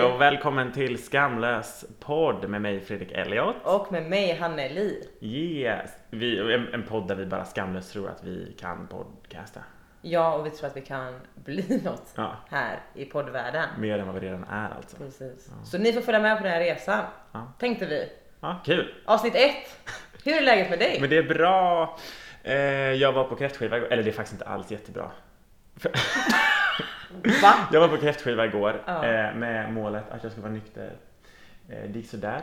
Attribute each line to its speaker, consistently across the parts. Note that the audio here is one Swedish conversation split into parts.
Speaker 1: Hej, och välkommen till Skamlös podd med mig Fredrik Elliot.
Speaker 2: Och med mig Hanne Li.
Speaker 1: Yes, vi, en, en podd där vi bara skamlöst tror att vi kan podcasta.
Speaker 2: Ja, och vi tror att vi kan bli något
Speaker 1: Ja,
Speaker 2: här i poddvärlden.
Speaker 1: mer än vad vi redan är alltså.
Speaker 2: Precis. Så ni får följa med på den här resan.
Speaker 1: Ja.
Speaker 2: Tänkte vi.
Speaker 1: Ja, kul.
Speaker 2: Avsnitt ett. Hur är läget med dig?
Speaker 1: Men det är bra. Eh, jag var på kräftskiva eller det är faktiskt inte alls jättebra.
Speaker 2: Va?
Speaker 1: Jag var på kräftskiva igår
Speaker 2: Ja.
Speaker 1: eh, med målet att jag skulle vara nykter. Eh, det gick sådär.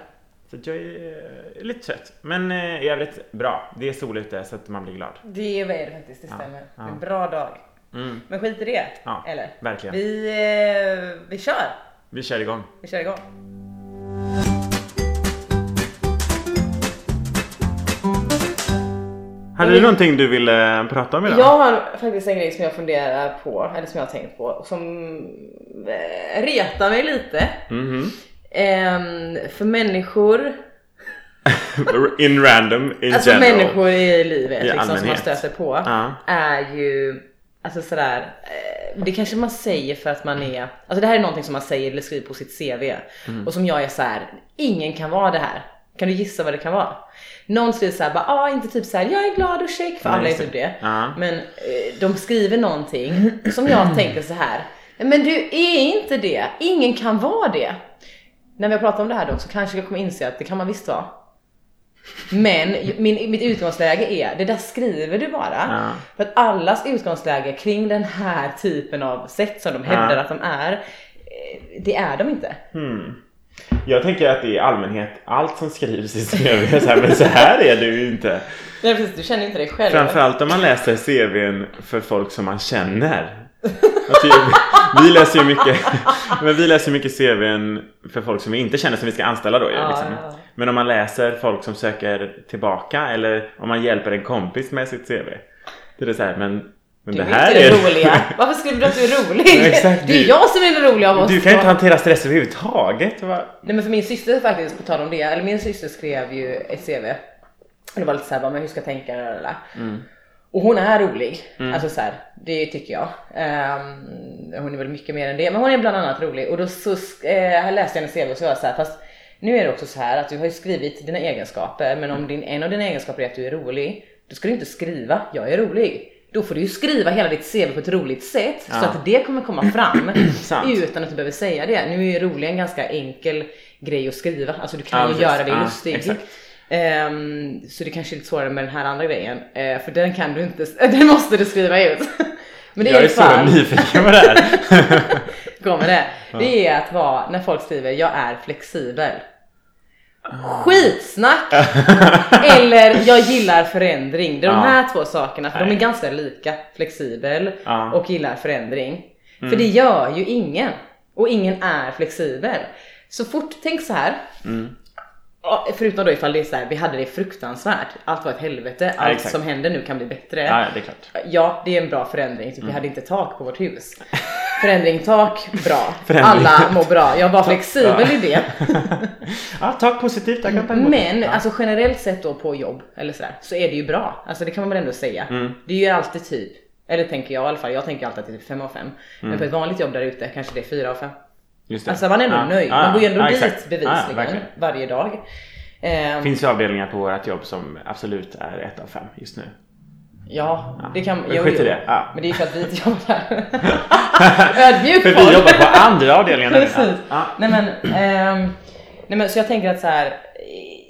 Speaker 1: Så jag är eh, lite trött. Men i övrigt bra. Det är sol ute så att man blir glad.
Speaker 2: Det är det faktiskt, det stämmer.
Speaker 1: ja.
Speaker 2: En bra dag.
Speaker 1: Mm,
Speaker 2: Men skit i det.
Speaker 1: Ja.
Speaker 2: Eller?
Speaker 1: verkligen.
Speaker 2: Vi, vi kör.
Speaker 1: Vi kör igång.
Speaker 2: Vi kör igång.
Speaker 1: Hade du någonting du ville prata om idag?
Speaker 2: Jag har faktiskt en grej som jag funderar på, eller som jag har tänkt på, som eh, retar mig lite.
Speaker 1: Mhm.
Speaker 2: Ehm, för människor
Speaker 1: In random, in
Speaker 2: Alltså
Speaker 1: general.
Speaker 2: människor i livet
Speaker 1: I
Speaker 2: liksom, som man stöter på
Speaker 1: Ja.
Speaker 2: är ju Alltså sådär, eh, det kanske man säger för att man är, alltså det här är någonting som man säger eller skriver på sitt CV
Speaker 1: Mm.
Speaker 2: och som jag är så här: ingen kan vara det här. Kan du gissa vad det kan vara? Någon skriver såhär bara, ah, inte typ såhär, jag är glad och check, för
Speaker 1: Nej,
Speaker 2: alla är typ
Speaker 1: det.
Speaker 2: det.
Speaker 1: Ja.
Speaker 2: Men eh, de skriver någonting som jag tänker så här. men du är inte det, ingen kan vara det. När vi har pratat om det här dock så kanske jag kommer inse att det kan man visst vara. Men min, mitt utgångsläge är, det där skriver du bara.
Speaker 1: Ja.
Speaker 2: För att allas utgångsläge kring den här typen av sätt som de hävdar
Speaker 1: Ja.
Speaker 2: att de är, eh, det är de inte.
Speaker 1: Hmm. Jag tänker att det i allmänhet allt som skrivs i CV så här, men så här är det ju inte.
Speaker 2: Nej, precis, du känner inte dig själv.
Speaker 1: Framförallt om man läser CVn för folk som man känner. Alltså, vi läser ju mycket, men vi läser mycket CVn för folk som vi inte känner som vi ska anställa då ju,
Speaker 2: Ja,
Speaker 1: liksom.
Speaker 2: ja.
Speaker 1: Men om man läser folk som söker tillbaka eller om man hjälper en kompis med sitt CV. Det är det så här, men, men
Speaker 2: Du
Speaker 1: det
Speaker 2: är
Speaker 1: här
Speaker 2: inte
Speaker 1: är...
Speaker 2: den roliga. Varför skulle du att du är rolig?
Speaker 1: Ja, exakt.
Speaker 2: Det är
Speaker 1: Du-
Speaker 2: jag som är den roliga av oss.
Speaker 1: Du kan ju inte hantera stress överhuvudtaget. Va?
Speaker 2: Nej men för min syster faktiskt, på tal om det, eller min syster skrev ju ett CV. Det var lite såhär, men hur ska jag tänka? Eller?
Speaker 1: Mm.
Speaker 2: Och hon är rolig, alltså så här, det tycker jag. Ehm, hon är väl mycket mer än det, men hon är bland annat rolig. Och då så uh, läste jag hennes CV och så var jag så här, fast nu är det också så här att du har ju skrivit dina egenskaper, men om din, en av dina egenskaper är att du är rolig, då ska du inte skriva jag är rolig. Då får du ju skriva hela ditt CV på ett roligt sätt så
Speaker 1: Ja.
Speaker 2: att det kommer komma fram utan att du behöver säga det. Nu är ju rolig en ganska enkel grej att skriva, alltså du kan
Speaker 1: Ja,
Speaker 2: ju göra dig
Speaker 1: Ja,
Speaker 2: lustig.
Speaker 1: exakt.
Speaker 2: Ehm, så det kanske är lite svårare med den här andra grejen, eh, för den kan du inte, den måste du skriva ut. Men det
Speaker 1: jag
Speaker 2: är
Speaker 1: är så nyfiken på det här.
Speaker 2: kommer det. Det är att vara, när folk skriver jag är flexibel. Skitsnack! Eller jag gillar förändring. Det är de här två sakerna, för de är ganska lika. Flexibel och gillar förändring.
Speaker 1: Mm.
Speaker 2: För det gör ju ingen. Och ingen är flexibel. Så fort, tänk så här.
Speaker 1: Mm.
Speaker 2: Förutom då ifall det är så här, vi hade det fruktansvärt. Allt var ett helvete.
Speaker 1: Ja,
Speaker 2: Allt
Speaker 1: exakt.
Speaker 2: som händer nu kan bli bättre.
Speaker 1: Ja, det är klart.
Speaker 2: Ja, det är en bra förändring. Typ,
Speaker 1: Mm.
Speaker 2: Vi hade inte tak på vårt hus. Förändring, tak, bra.
Speaker 1: Förändring.
Speaker 2: Alla mår bra. Jag var flexibel i det.
Speaker 1: Ja, tack positivt. Jag kan ta emot
Speaker 2: Men.
Speaker 1: Ja.
Speaker 2: alltså generellt sett då på jobb eller sådär så är det ju bra. Alltså det kan man väl ändå säga.
Speaker 1: Mm.
Speaker 2: Det är ju alltid typ, eller tänker jag i alla fall, jag tänker alltid att det är typ 5 av 5.
Speaker 1: Mm.
Speaker 2: Men på ett vanligt jobb där ute kanske det är 4 av 5.
Speaker 1: Just det.
Speaker 2: Alltså man är ändå
Speaker 1: Ja.
Speaker 2: nöjd. Man går ju ändå
Speaker 1: ja,
Speaker 2: dit
Speaker 1: exakt.
Speaker 2: Bevisligen varje dag. Ehm,
Speaker 1: Det finns ju avdelningar på vårt jobb som absolut är ett av fem just nu.
Speaker 2: Ja, det kan
Speaker 1: men skit i det. Ja.
Speaker 2: Men det är för att vi jobbar där. Ödmjuk
Speaker 1: För vi jobbar på andra avdelningar nu.
Speaker 2: Precis.
Speaker 1: Ja.
Speaker 2: Nej men, ehm, nej men så jag tänker att så här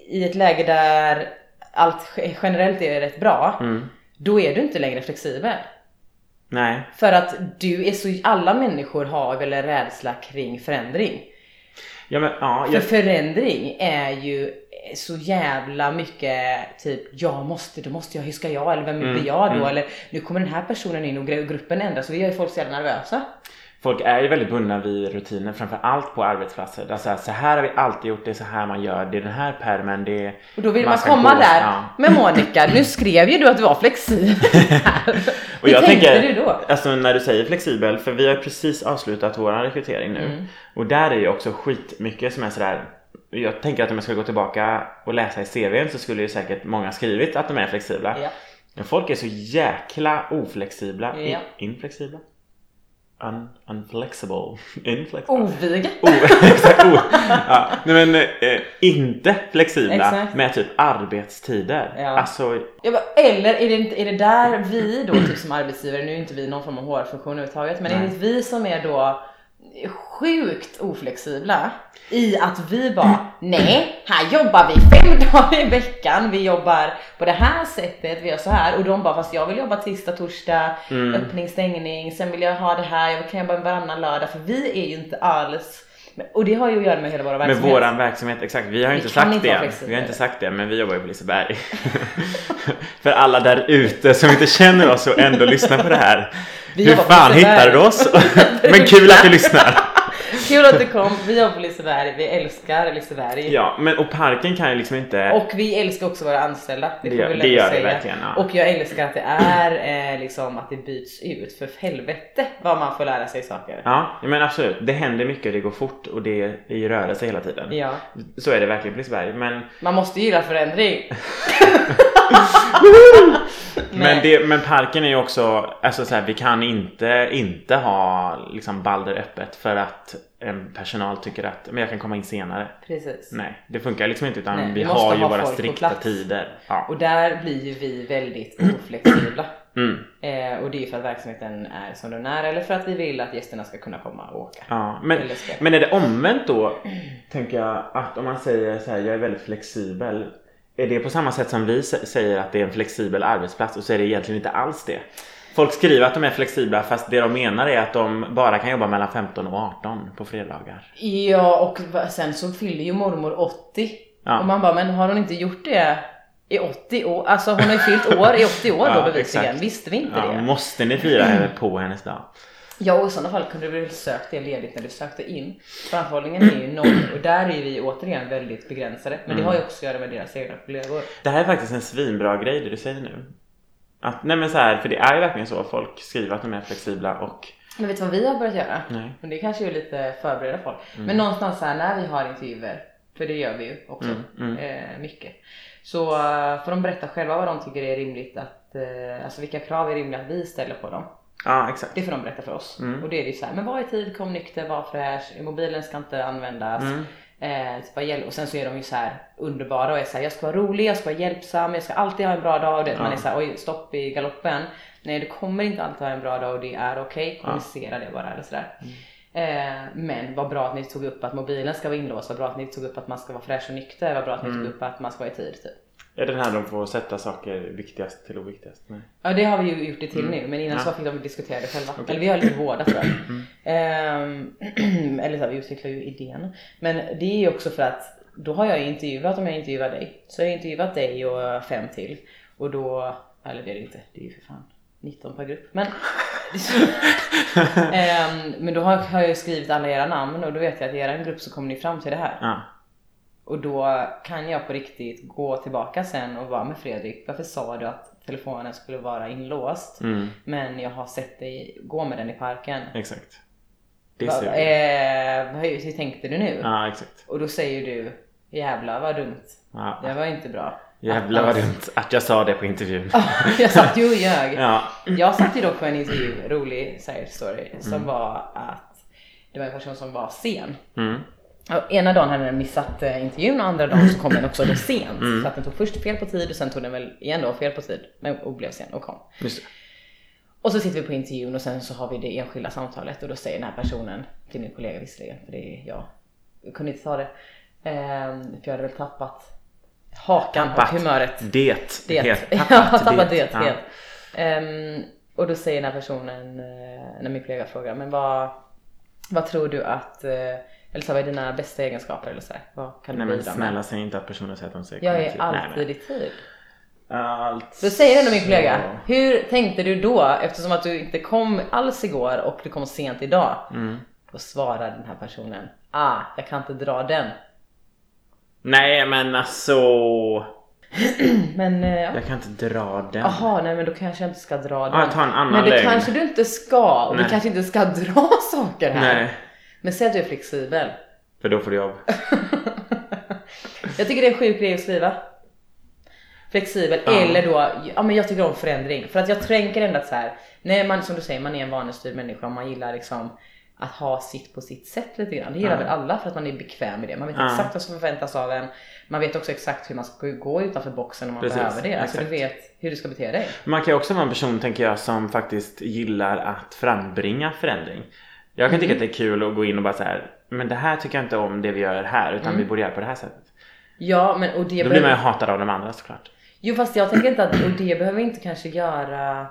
Speaker 2: i ett läge där allt generellt är rätt bra,
Speaker 1: Mm.
Speaker 2: då är du inte längre flexibel.
Speaker 1: Nej.
Speaker 2: För att du är så, alla människor har väl en rädsla kring förändring.
Speaker 1: Ja, men, ja,
Speaker 2: För
Speaker 1: jag,
Speaker 2: förändring är ju så jävla mycket typ jag måste, då måste jag, hur ska jag eller vem
Speaker 1: Mm,
Speaker 2: blir jag då?
Speaker 1: mm.
Speaker 2: Eller nu kommer den här personen in och gru- gruppen ändras och det gör ju folk så jävla nervösa.
Speaker 1: folk är ju väldigt bundna vid rutiner, framför allt på arbetsplatser. Alltså, så här har vi alltid gjort, det är så här man gör, det är den här pärmen, det är...
Speaker 2: Och då vill man,
Speaker 1: ska
Speaker 2: komma
Speaker 1: gå-
Speaker 2: där.
Speaker 1: Ja.
Speaker 2: Men Monica, nu skrev ju du att du var flexibel.
Speaker 1: Och
Speaker 2: Hur
Speaker 1: jag
Speaker 2: tänkte
Speaker 1: tänker,
Speaker 2: du då?
Speaker 1: alltså när du säger flexibel, för vi har precis avslutat vår rekrytering nu.
Speaker 2: Mm.
Speaker 1: Och där är ju också skitmycket som är sådär jag tänker att om jag ska gå tillbaka och läsa i CVn så skulle ju säkert många skrivit att de är flexibla.
Speaker 2: Ja.
Speaker 1: Men folk är så jäkla oflexibla.
Speaker 2: Ja.
Speaker 1: In, inflexibla? un, unflexible. Inflexible.
Speaker 2: Oviga.
Speaker 1: Oh, exakt, oh. Ja, nej men eh, inte flexibla
Speaker 2: Exakt.
Speaker 1: med typ arbetstider.
Speaker 2: Ja.
Speaker 1: Alltså,
Speaker 2: Jag bara, eller är det, är det där vi då typ som arbetsgivare, nu är inte vi någon form av HR-funktion överhuvudtaget, men är
Speaker 1: Nej.
Speaker 2: det vi som är då sjukt oflexibla i att vi bara nej, här jobbar vi fem dagar i veckan, vi jobbar på det här sättet, vi gör så här. Och de bara fast jag vill jobba tisdag, torsdag,
Speaker 1: Mm.
Speaker 2: öppning, stängning, sen vill jag ha det här, jag kan jobba varannan lördag. För vi är ju inte alls och det har ju att göra med hela
Speaker 1: med
Speaker 2: verksamhet.
Speaker 1: våran verksamhet, exakt. Vi har ju inte sagt
Speaker 2: inte
Speaker 1: det. Vi har inte sagt det, men vi jobbar ju på Liseberg. För alla där ute som inte känner oss och ändå lyssnar på det här.
Speaker 2: Vi
Speaker 1: Hur fan hittar du oss? men kul att du lyssnar.
Speaker 2: Kul att du kom, vi jobbar på Liseberg, vi älskar Liseberg.
Speaker 1: Ja, men och parken kan ju liksom inte...
Speaker 2: Och vi älskar också våra anställda. Det,
Speaker 1: Det gör- det gör vi verkligen, ja.
Speaker 2: Och jag älskar att det är eh, liksom att det byts ut. För helvete vad man får lära sig saker.
Speaker 1: Ja, men absolut. Det händer mycket, det går fort och det är i rörelse hela tiden.
Speaker 2: Ja.
Speaker 1: Så är det verkligen på Liseberg. Men,
Speaker 2: Man måste gilla förändring.
Speaker 1: men, det, men parken är ju också, alltså så här, vi kan inte, inte ha liksom Balder öppet för att en personal tycker att men jag kan komma in senare.
Speaker 2: Precis.
Speaker 1: Nej, det funkar liksom inte utan
Speaker 2: Nej,
Speaker 1: vi har ju
Speaker 2: ha
Speaker 1: våra strikta tider. Ja.
Speaker 2: Och där blir ju vi väldigt oflexibla.
Speaker 1: Mm.
Speaker 2: Eh, och det är för att verksamheten är som den är eller för att vi vill att gästerna ska kunna komma och åka.
Speaker 1: Ja, men, men är det omvänt då, tänker jag, att om man säger så här, jag är väldigt flexibel. Är det på samma sätt som vi sä- säger att det är en flexibel arbetsplats och så är det egentligen inte alls det? Folk skriver att de är flexibla fast det de menar är att de bara kan jobba mellan 15 och 18 på fredagar.
Speaker 2: Ja och sen så fyller ju mormor 80
Speaker 1: Ja.
Speaker 2: och man bara men har hon inte gjort det i 80 år? Alltså hon har ju fyllt år i 80 år då
Speaker 1: Ja,
Speaker 2: bevisligen,
Speaker 1: exakt.
Speaker 2: visste vi inte
Speaker 1: Ja,
Speaker 2: det?
Speaker 1: måste ni fira på hennes dag?
Speaker 2: Ja och i sådana fall kunde du väl sökt det ledigt när du sökte in. Framförhållningen är ju noll och där är vi återigen väldigt begränsade. Men det har ju också att göra med deras egna kollegor.
Speaker 1: Det här är faktiskt en svinbra grej det du säger nu. Att, nej men så här, för det är ju verkligen så. Folk skriver att de är flexibla och
Speaker 2: Men vet du vad vi har börjat göra?
Speaker 1: nej.
Speaker 2: Men det kanske är lite förbereda folk. Men någonstans här när vi har intervjuer, för det gör vi ju också
Speaker 1: Mm, mm.
Speaker 2: Eh, mycket. Så eh, får de berätta själva vad de tycker är rimligt att, eh, alltså vilka krav är rimliga att vi ställer på dem.
Speaker 1: Ja, exakt.
Speaker 2: Det får de berätta för oss.
Speaker 1: Mm.
Speaker 2: Och det är ju så här, men var i tid, kom nykter, var fräsch, mobilen ska inte användas.
Speaker 1: Mm.
Speaker 2: Eh, typ, vad och sen så är de ju så här underbara och är så här, jag ska vara rolig, jag ska vara hjälpsam, jag ska alltid ha en bra dag. Och det, Man är så här, oj stopp i galoppen. Nej du kommer inte alltid ha en bra dag och det är okej, kommunicera det bara eller sådär. Eh, men vad bra att ni tog upp att mobilen ska vara inlåst, vad bra att ni tog upp att man ska vara fräsch och nykter, vad bra att ni tog upp att man ska vara i tid. Typ.
Speaker 1: Är det den här de får sätta saker viktigast till oviktigast? Nej.
Speaker 2: Ja det har vi ju gjort det till nu men innan
Speaker 1: Ja.
Speaker 2: så fick de diskutera det själva. Eller vi har lite båda tror jag. Ehm, eller så här, vi utvecklar ju idén. Men det är ju också för att då har jag ju intervjuat om jag intervjuar dig. Så jag har intervjuat dig och fem till. Och då, eller det är det inte, det är ju för fan 19 per grupp. Men, Ehm, men då har, har jag ju skrivit alla era namn och då vet jag att i er grupp så kommer ni fram till det här.
Speaker 1: Ja.
Speaker 2: Och då kan jag på riktigt gå tillbaka sen och vara med Fredrik. Varför sa du att telefonen skulle vara inlåst?
Speaker 1: Mm,
Speaker 2: Men jag har sett dig gå med den i parken.
Speaker 1: exakt. Det
Speaker 2: Va,
Speaker 1: ser vi.
Speaker 2: eh, vad- hur tänkte du nu?
Speaker 1: Ja, exakt.
Speaker 2: Och då säger du Jävlar vad dumt.
Speaker 1: Ja.
Speaker 2: Det var inte bra.
Speaker 1: Jävlar vad dumt att jag sa det på intervjun.
Speaker 2: jag satt ju och ljög.
Speaker 1: Ja.
Speaker 2: Jag satt ju dock på en intervju, rolig side story, som
Speaker 1: Mm.
Speaker 2: var att det var en person som var sen.
Speaker 1: Mm.
Speaker 2: Ena dagen hade den missat eh, intervjun och andra dagen så kom den också då sent.
Speaker 1: Mm.
Speaker 2: Så att den tog först fel på tid och sen tog den väl igen då fel på tid men, och blev sen och kom.
Speaker 1: Just det.
Speaker 2: Och så sitter vi på intervjun och sen så har vi det enskilda samtalet och då säger den här personen till min kollega visserligen, för det är jag, jag kunde inte ta det. Ehm, för jag hade väl tappat hakan
Speaker 1: Tappat.
Speaker 2: och humöret.
Speaker 1: Det.
Speaker 2: Det.
Speaker 1: Het.
Speaker 2: jag har tappat det.
Speaker 1: Ja.
Speaker 2: helt. Ehm, och då säger den här personen, eh, när min kollega frågar, men vad, vad tror du att, eh, eller så vad är dina bästa egenskaper eller så här, vad kan du
Speaker 1: Nej men snälla
Speaker 2: med?
Speaker 1: säg inte att personen säger att de säger
Speaker 2: Jag är alltid i tid.
Speaker 1: Allt.
Speaker 2: Då säger ändå min kollega, hur tänkte du då eftersom att du inte kom alls igår och du kom sent idag?
Speaker 1: Mm.
Speaker 2: Då svarar den här personen, ah, jag kan inte dra den.
Speaker 1: Nej men alltså.
Speaker 2: Men ja.
Speaker 1: Jag kan inte dra den.
Speaker 2: Jaha, nej men då kanske jag inte ska dra den.
Speaker 1: Jag tar en annan
Speaker 2: men det
Speaker 1: lögn.
Speaker 2: kanske du inte ska och vi
Speaker 1: Nej.
Speaker 2: kanske inte ska dra saker här.
Speaker 1: Nej.
Speaker 2: Men säg att du är flexibel.
Speaker 1: För då får du jobb.
Speaker 2: Jag tycker det är en sjuk grej att skriva. flexibel
Speaker 1: Ja.
Speaker 2: eller då, ja men jag tycker om förändring. För att jag tänker ändå att så här, när man som du säger, man är en vanestyrd människa och man gillar liksom att ha sitt på sitt sätt lite grann. Det gillar
Speaker 1: Ja.
Speaker 2: väl alla för att man är bekväm med det. Man vet
Speaker 1: Ja.
Speaker 2: exakt vad som förväntas av en. Man vet också exakt hur man ska gå utanför boxen om man
Speaker 1: Precis,
Speaker 2: behöver det. Alltså du vet hur du ska bete dig.
Speaker 1: Man kan ju också vara en person, tänker jag, som faktiskt gillar att frambringa förändring. Jag kan tycka
Speaker 2: Mm.
Speaker 1: att det är kul att gå in och bara så här, men det här tycker jag inte om det vi gör här, utan
Speaker 2: Mm.
Speaker 1: vi borde göra på det här sättet.
Speaker 2: Ja men och det
Speaker 1: Då blir man ju hatad av de andra såklart.
Speaker 2: Jo fast jag tänker inte att, och det behöver inte kanske göra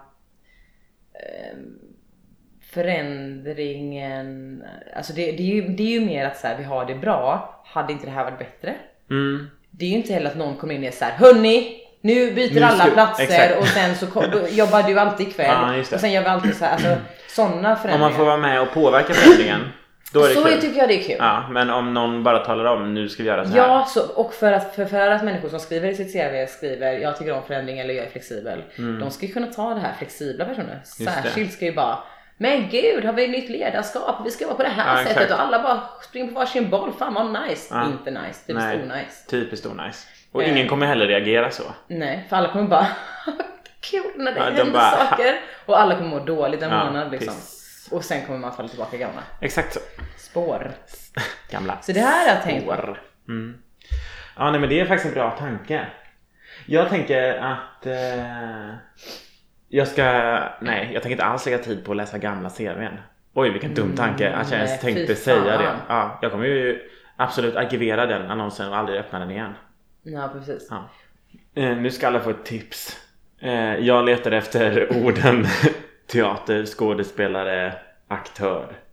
Speaker 2: eh, förändringen, alltså det, det, är ju, det är ju mer att så här, vi har det bra, hade inte det här varit bättre?
Speaker 1: Mm.
Speaker 2: Det är ju inte heller att någon kommer in och är så här, hörni, nu byter
Speaker 1: Nu
Speaker 2: alla platser
Speaker 1: exakt.
Speaker 2: och sen så jobbar du alltid ikväll
Speaker 1: det.
Speaker 2: och sen gör vi alltid så här, alltså sådana
Speaker 1: Om
Speaker 2: förändringar.
Speaker 1: man får vara med och påverka förändringen, då är det
Speaker 2: så
Speaker 1: kul.
Speaker 2: tycker jag det är kul.
Speaker 1: Ja, men om någon bara talar om, nu ska vi göra så här.
Speaker 2: Ja, så, och för att, för, för att människor som skriver i sitt CV skriver jag tycker om förändring eller jag är flexibel. De ska ju kunna ta det här flexibla personer.
Speaker 1: Mm.
Speaker 2: Särskilt ska ju bara men gud, har vi ett nytt ledarskap? Vi ska vara på det här
Speaker 1: Ja,
Speaker 2: sättet
Speaker 1: exakt.
Speaker 2: och alla bara springer på varsin boll. Fan vad nice.
Speaker 1: Ja.
Speaker 2: Inte nice, typ
Speaker 1: Nej.
Speaker 2: onajs.
Speaker 1: Typiskt onajs. Och
Speaker 2: Eh.
Speaker 1: ingen kommer heller reagera så.
Speaker 2: Nej, för alla kommer bara kul när det
Speaker 1: Ja, de
Speaker 2: händer
Speaker 1: bara,
Speaker 2: saker. Och alla kommer må dåligt en
Speaker 1: Ja,
Speaker 2: månad liksom.
Speaker 1: piss.
Speaker 2: Och sen kommer man falla tillbaka gamla
Speaker 1: Exakt så.
Speaker 2: spår.
Speaker 1: Gamla
Speaker 2: Så det här har jag tänkt på.
Speaker 1: Mm. Ja, nej men det är faktiskt en bra tanke. Jag tänker att eh, jag ska, nej jag tänker inte alls lägga tid på att läsa gamla CVn. Oj vilken dum tanke att jag ens
Speaker 2: Mm,
Speaker 1: tänkte säga det. Ja, jag kommer ju absolut arkivera den annonsen och aldrig öppna den igen.
Speaker 2: Ja, precis.
Speaker 1: Ja. Eh, nu ska alla få ett tips. Eh, jag letar efter orden teater, skådespelare, aktör.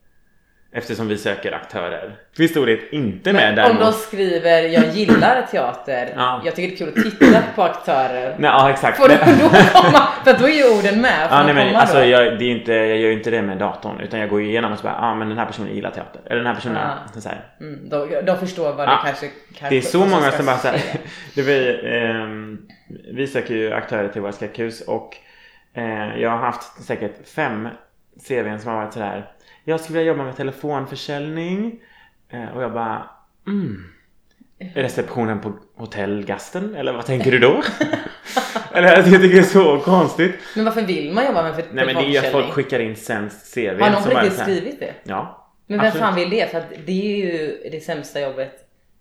Speaker 1: Eftersom vi söker aktörer. Finns ordet inte med
Speaker 2: Men om de skriver jag gillar teater,
Speaker 1: Ja.
Speaker 2: jag tycker det är kul att titta på aktörer.
Speaker 1: Nej, ja exakt.
Speaker 2: Får de då komma? För då är ju orden med.
Speaker 1: Ja, nej, men, alltså, jag, det är inte, jag gör ju inte det med datorn utan jag går ju igenom och så bara, ja ah, men den här personen gillar teater. Eller den här personen,
Speaker 2: Ja.
Speaker 1: så här.
Speaker 2: Mm, de, de förstår vad det
Speaker 1: Ja,
Speaker 2: kanske kan
Speaker 1: Det är så många som bara såhär, det var, ehm, vi söker ju aktörer till våra skräckhus och eh, jag har haft säkert fem CVn som har varit sådär, jag skulle vilja jobba med telefonförsäljning eh, och jag bara, mm. Är receptionen på Hotell Gasten eller vad tänker du då? eller jag tycker det är så konstigt.
Speaker 2: Men varför vill man jobba med för
Speaker 1: Nej men det är ju att folk
Speaker 2: telefonförsäljning?
Speaker 1: skickar in sämst CV.
Speaker 2: Har någon på riktigt skrivit det?
Speaker 1: Ja.
Speaker 2: Men vem
Speaker 1: absolut.
Speaker 2: fan vill det? För att det är ju det sämsta jobbet.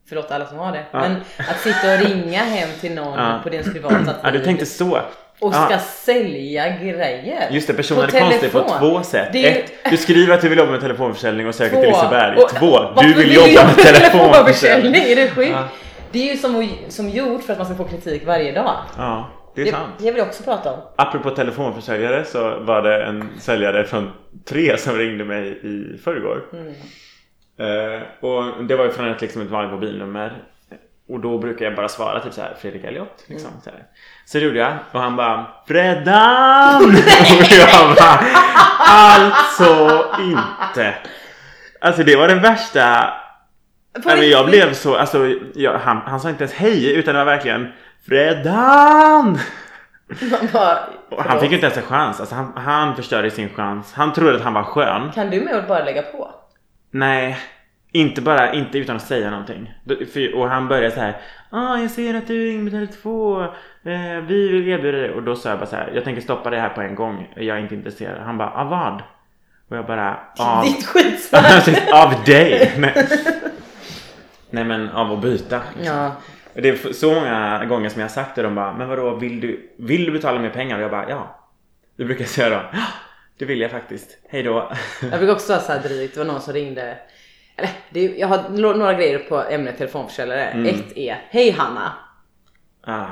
Speaker 2: Förlåt alla som har det.
Speaker 1: Ja.
Speaker 2: Men att sitta och ringa hem till någon
Speaker 1: Ja.
Speaker 2: på din privata
Speaker 1: Ja, du
Speaker 2: tid
Speaker 1: tänkte så.
Speaker 2: Och ska sälja grejer.
Speaker 1: Just det, personen är konstig på två sätt.
Speaker 2: Det ju-
Speaker 1: Ett, du skriver att du vill jobba med telefonförsäljning och söker
Speaker 2: Två.
Speaker 1: till Liseberg.
Speaker 2: Och-
Speaker 1: Två, du vill
Speaker 2: du
Speaker 1: jobba med telefonförsäljning.
Speaker 2: Är det sjukt?
Speaker 1: Ja.
Speaker 2: Det är ju som, som gjort för att man ska få kritik varje dag.
Speaker 1: Ja, det är
Speaker 2: Det,
Speaker 1: sant.
Speaker 2: det vill jag också prata om.
Speaker 1: Apropå telefonförsäljare så var det en säljare från tre som ringde mig i förrgår.
Speaker 2: Mm.
Speaker 1: Eh, och det var ju från ett, liksom ett vanligt mobilnummer. Och då brukar jag bara svara typ så här Fredrik Elliot. Liksom,
Speaker 2: Mm.
Speaker 1: så, här. så det gjorde jag och han bara Freddan! och jag bara Alltså inte. Alltså det var den värsta Nej, men jag blev så, alltså, jag, han, han sa inte ens hej utan det var verkligen
Speaker 2: bara,
Speaker 1: Och han fick ju inte ens en chans, alltså, han, han förstörde sin chans. Han trodde att han var skön.
Speaker 2: Kan du med att bara lägga på?
Speaker 1: Nej, inte bara, inte utan att säga någonting. Och han började så här. Ah, jag ser att du ringer med Tele2. Eh, vi vill erbjuda dig. Och då sa jag bara så här. Jag tänker stoppa det här på en gång. Jag är inte intresserad. Han bara, av vad? Och jag bara, av...
Speaker 2: Ditt skitsnack!
Speaker 1: av dig! Nej. Nej men av att byta.
Speaker 2: ja.
Speaker 1: Det är så många gånger som jag har sagt det. De bara, men vadå, vill du, vill du betala mer pengar? Och jag bara, ja. Det brukar jag säga då. Ja, det vill jag faktiskt. Hej då.
Speaker 2: Jag brukar också vara så här drygt. Det var någon som ringde. Eller, är, jag har några grejer på ämnet telefonförsäljare.
Speaker 1: Mm.
Speaker 2: Ett är Hej Hanna!
Speaker 1: Ah,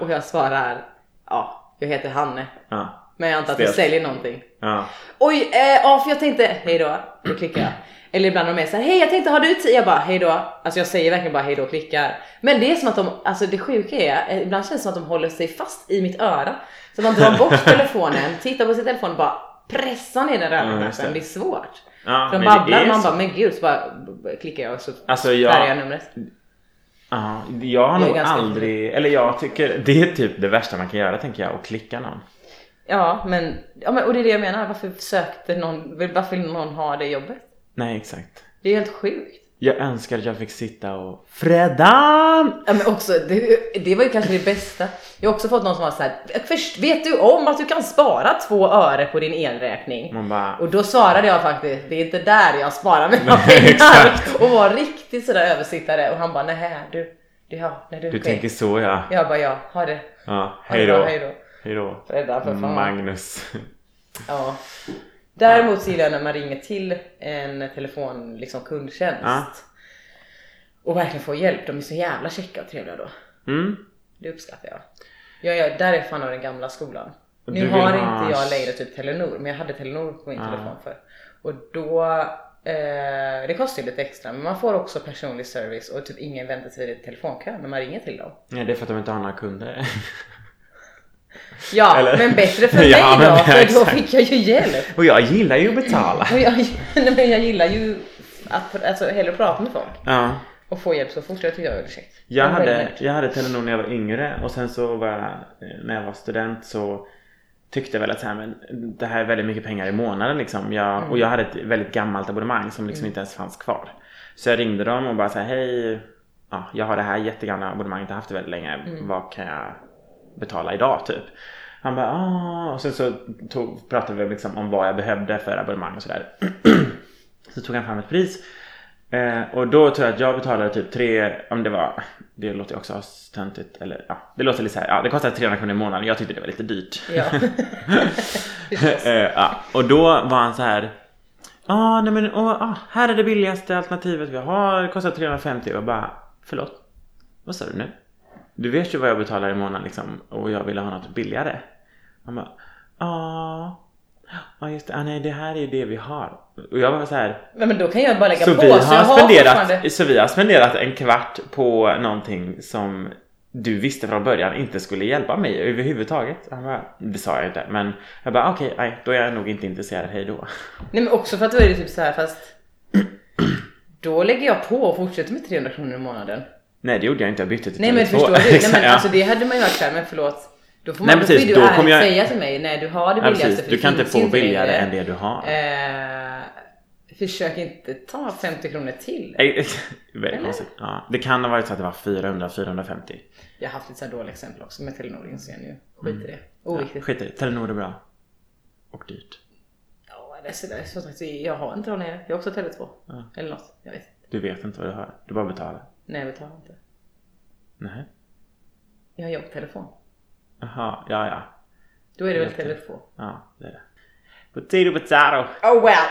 Speaker 2: Och jag svarar Ja, jag heter Hanne.
Speaker 1: ja,
Speaker 2: Men jag antar att du säljer någonting.
Speaker 1: ja.
Speaker 2: Oj, eh, ja för jag tänkte hej då. Då klickar jag. Eller ibland de är såhär, hej jag tänkte har du tid? Jag bara hej då. Alltså jag säger verkligen bara hej då och klickar. Men det är som att de, alltså det sjuka är, eh, ibland känns det som att de håller sig fast i mitt öra. Så man drar bort telefonen, tittar på sin telefon och bara pressar ner den röda knappen.
Speaker 1: det.
Speaker 2: Det är svårt.
Speaker 1: Ja
Speaker 2: För de babblar
Speaker 1: är
Speaker 2: man
Speaker 1: så.
Speaker 2: bara, men gud så bara klickar jag och så
Speaker 1: Alltså jag-
Speaker 2: färgar jag numret.
Speaker 1: Ja, jag har
Speaker 2: Jag
Speaker 1: nog aldrig, eller jag tycker det är typ det värsta man kan göra tänker jag, att klicka någon.
Speaker 2: Ja men, ja men och det är det jag menar, varför sökte någon, varför vill någon ha det jobbet?
Speaker 1: Nej exakt.
Speaker 2: Det är helt sjukt.
Speaker 1: Jag önskar att jag fick sitta och Fredan!
Speaker 2: Ja, men också, det, det var ju kanske det bästa. Jag har också fått någon som var såhär, först vet du om att du kan spara två öre på din elräkning?
Speaker 1: Man bara,
Speaker 2: Och då svarade jag faktiskt, det är inte där jag sparar mina pengar. Och var riktigt sådär översittare och han bara, nej du, det, ja, nej, du,
Speaker 1: du
Speaker 2: okej."
Speaker 1: tänker så ja.
Speaker 2: Jag bara, ja, ha det.
Speaker 1: Ja, hej då.
Speaker 2: hej då. Fredag för fan.
Speaker 1: Magnus.
Speaker 2: Ja. Däremot så gillar jag när man ringer till en telefon, liksom kundtjänst.
Speaker 1: Ja.
Speaker 2: Och verkligen får hjälp. De är så jävla käcka och trevliga då.
Speaker 1: Mm.
Speaker 2: Det uppskattar jag. Ja, ja, där är fan av den gamla skolan.
Speaker 1: Du
Speaker 2: Nu har
Speaker 1: ha-
Speaker 2: inte jag längre typ Telenor, men jag hade Telenor på min
Speaker 1: Ja.
Speaker 2: telefon för. Och då, eh, det kostar ju lite extra, men man får också personlig service och typ ingen väntetid i telefonkö när man ringer till dem.
Speaker 1: Ja, det är för att de inte har några kunder.
Speaker 2: Ja,
Speaker 1: Eller-
Speaker 2: men bättre för mig
Speaker 1: Ja,
Speaker 2: då, för då
Speaker 1: exakt.
Speaker 2: fick jag ju hjälp.
Speaker 1: Och jag gillar ju att betala.
Speaker 2: Och jag, nej, men jag gillar ju att alltså, hellre prata med folk
Speaker 1: Ja.
Speaker 2: och få hjälp så fort. Det tycker jag är käckt.
Speaker 1: Jag hade, jag hade Telenor när jag var yngre och sen så var jag, när jag var student så tyckte jag väl att så här, men det här är väldigt mycket pengar i månaden liksom. Jag, Och jag hade ett väldigt gammalt abonnemang som liksom inte ens fanns kvar. Så jag ringde dem och bara så här, hej, ja, jag har det här jättegamla abonnemanget, jag har haft det väldigt länge. Vad kan jag betala idag typ? Han bara, ah, och sen så tog, pratade vi liksom om vad jag behövde för abonnemang och sådär. Så tog han fram ett pris. Eh, och då tror jag att jag betalade typ tre, om det var, det låter också stöntigt, eller ja, det låter lite så här, ja det kostade 300 kronor i månaden, jag tyckte det var lite dyrt.
Speaker 2: Ja.
Speaker 1: Eh, ja, och då var han så här, ja ah, nej men åh, ah, här är det billigaste alternativet vi har, det kostar 350 och jag bara, förlåt, vad sa du nu? Du vet ju vad jag betalar i månaden liksom och jag ville ha något billigare. Han bara, ja, ja just det, ah, nej det här är det vi har. Och jag var så här,
Speaker 2: Men, men då kan jag bara lägga
Speaker 1: så
Speaker 2: på.
Speaker 1: vi,
Speaker 2: så jag
Speaker 1: har
Speaker 2: har
Speaker 1: spenderat,
Speaker 2: fortfarande-
Speaker 1: så vi har spenderat en kvart på någonting som du visste från början inte skulle hjälpa mig överhuvudtaget. Han bara, det sa jag inte. Men jag bara okej, nej, då är jag nog inte intresserad, hej då.
Speaker 2: Nej men också för att då är det typ så här fast då lägger jag på och fortsätter med 300 kronor i månaden.
Speaker 1: Nej det gjorde jag inte, jag bytte till
Speaker 2: Nej men
Speaker 1: Tele2.
Speaker 2: förstår du? Nej, men
Speaker 1: ja.
Speaker 2: alltså det hade man ju varit såhär, men förlåt. Då får man
Speaker 1: Nej,
Speaker 2: då
Speaker 1: precis,
Speaker 2: får
Speaker 1: då
Speaker 2: du ärligt
Speaker 1: jag-
Speaker 2: säga till mig, nej du har det
Speaker 1: Ja,
Speaker 2: billigaste
Speaker 1: precis.
Speaker 2: för
Speaker 1: Du
Speaker 2: det
Speaker 1: kan inte få billigare än det du har.
Speaker 2: Eh, försök inte ta 50 kronor till.
Speaker 1: Eh, Väldigt
Speaker 2: Eller?
Speaker 1: konstigt. Ja, det kan ha varit så att det var 400-450.
Speaker 2: Jag har haft lite så här dåliga exempel också med Telenor inser jag nu. Skit i det. Oviktigt.
Speaker 1: Ja, skit i det. Telenor är bra. Och dyrt.
Speaker 2: Ja, det är så där, som sagt, jag har inte längre. Jag har också Tele2.
Speaker 1: Ja.
Speaker 2: Eller något. Jag vet.
Speaker 1: Du vet inte vad du har. Du bara betalar.
Speaker 2: Nej, jag betalar inte.
Speaker 1: Nej.
Speaker 2: Jag har jobbtelefon.
Speaker 1: Jaha, ja ja.
Speaker 2: Då är det väl. Tele2.
Speaker 1: Ja, det är det. Potato potato.
Speaker 2: Oh well!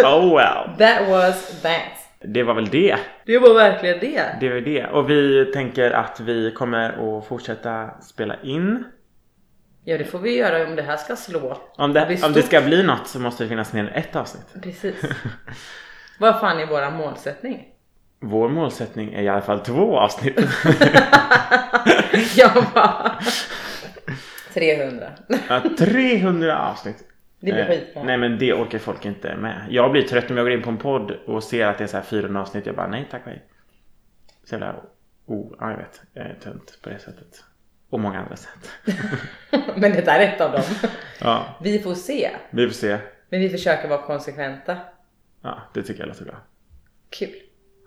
Speaker 1: Oh well.
Speaker 2: That was that.
Speaker 1: Det var väl det.
Speaker 2: Det var verkligen det.
Speaker 1: Det var det. Och vi tänker att vi kommer att fortsätta spela in.
Speaker 2: Ja, det får vi göra om det här ska slå.
Speaker 1: Om det, om det ska bli något så måste det finnas mer än ett avsnitt.
Speaker 2: Precis. Vad fan är våra målsättning?
Speaker 1: Vår målsättning är i alla fall två avsnitt.
Speaker 2: Jag bara... 300.
Speaker 1: Ja, 300 avsnitt.
Speaker 2: Det blir
Speaker 1: Eh,
Speaker 2: skitbra.
Speaker 1: Nej men det orkar folk inte med. Jag blir trött om jag går in på en podd och ser att det är så här 400 avsnitt. Jag bara nej tack hej. Så jävla oh, ja, jag vet. Jag är tönt på det sättet. Och många andra sätt.
Speaker 2: Men det där är ett av dem.
Speaker 1: Ja,
Speaker 2: Vi får se.
Speaker 1: vi får se.
Speaker 2: Men vi försöker vara konsekventa.
Speaker 1: Ja, det tycker jag låter bra.
Speaker 2: Kul.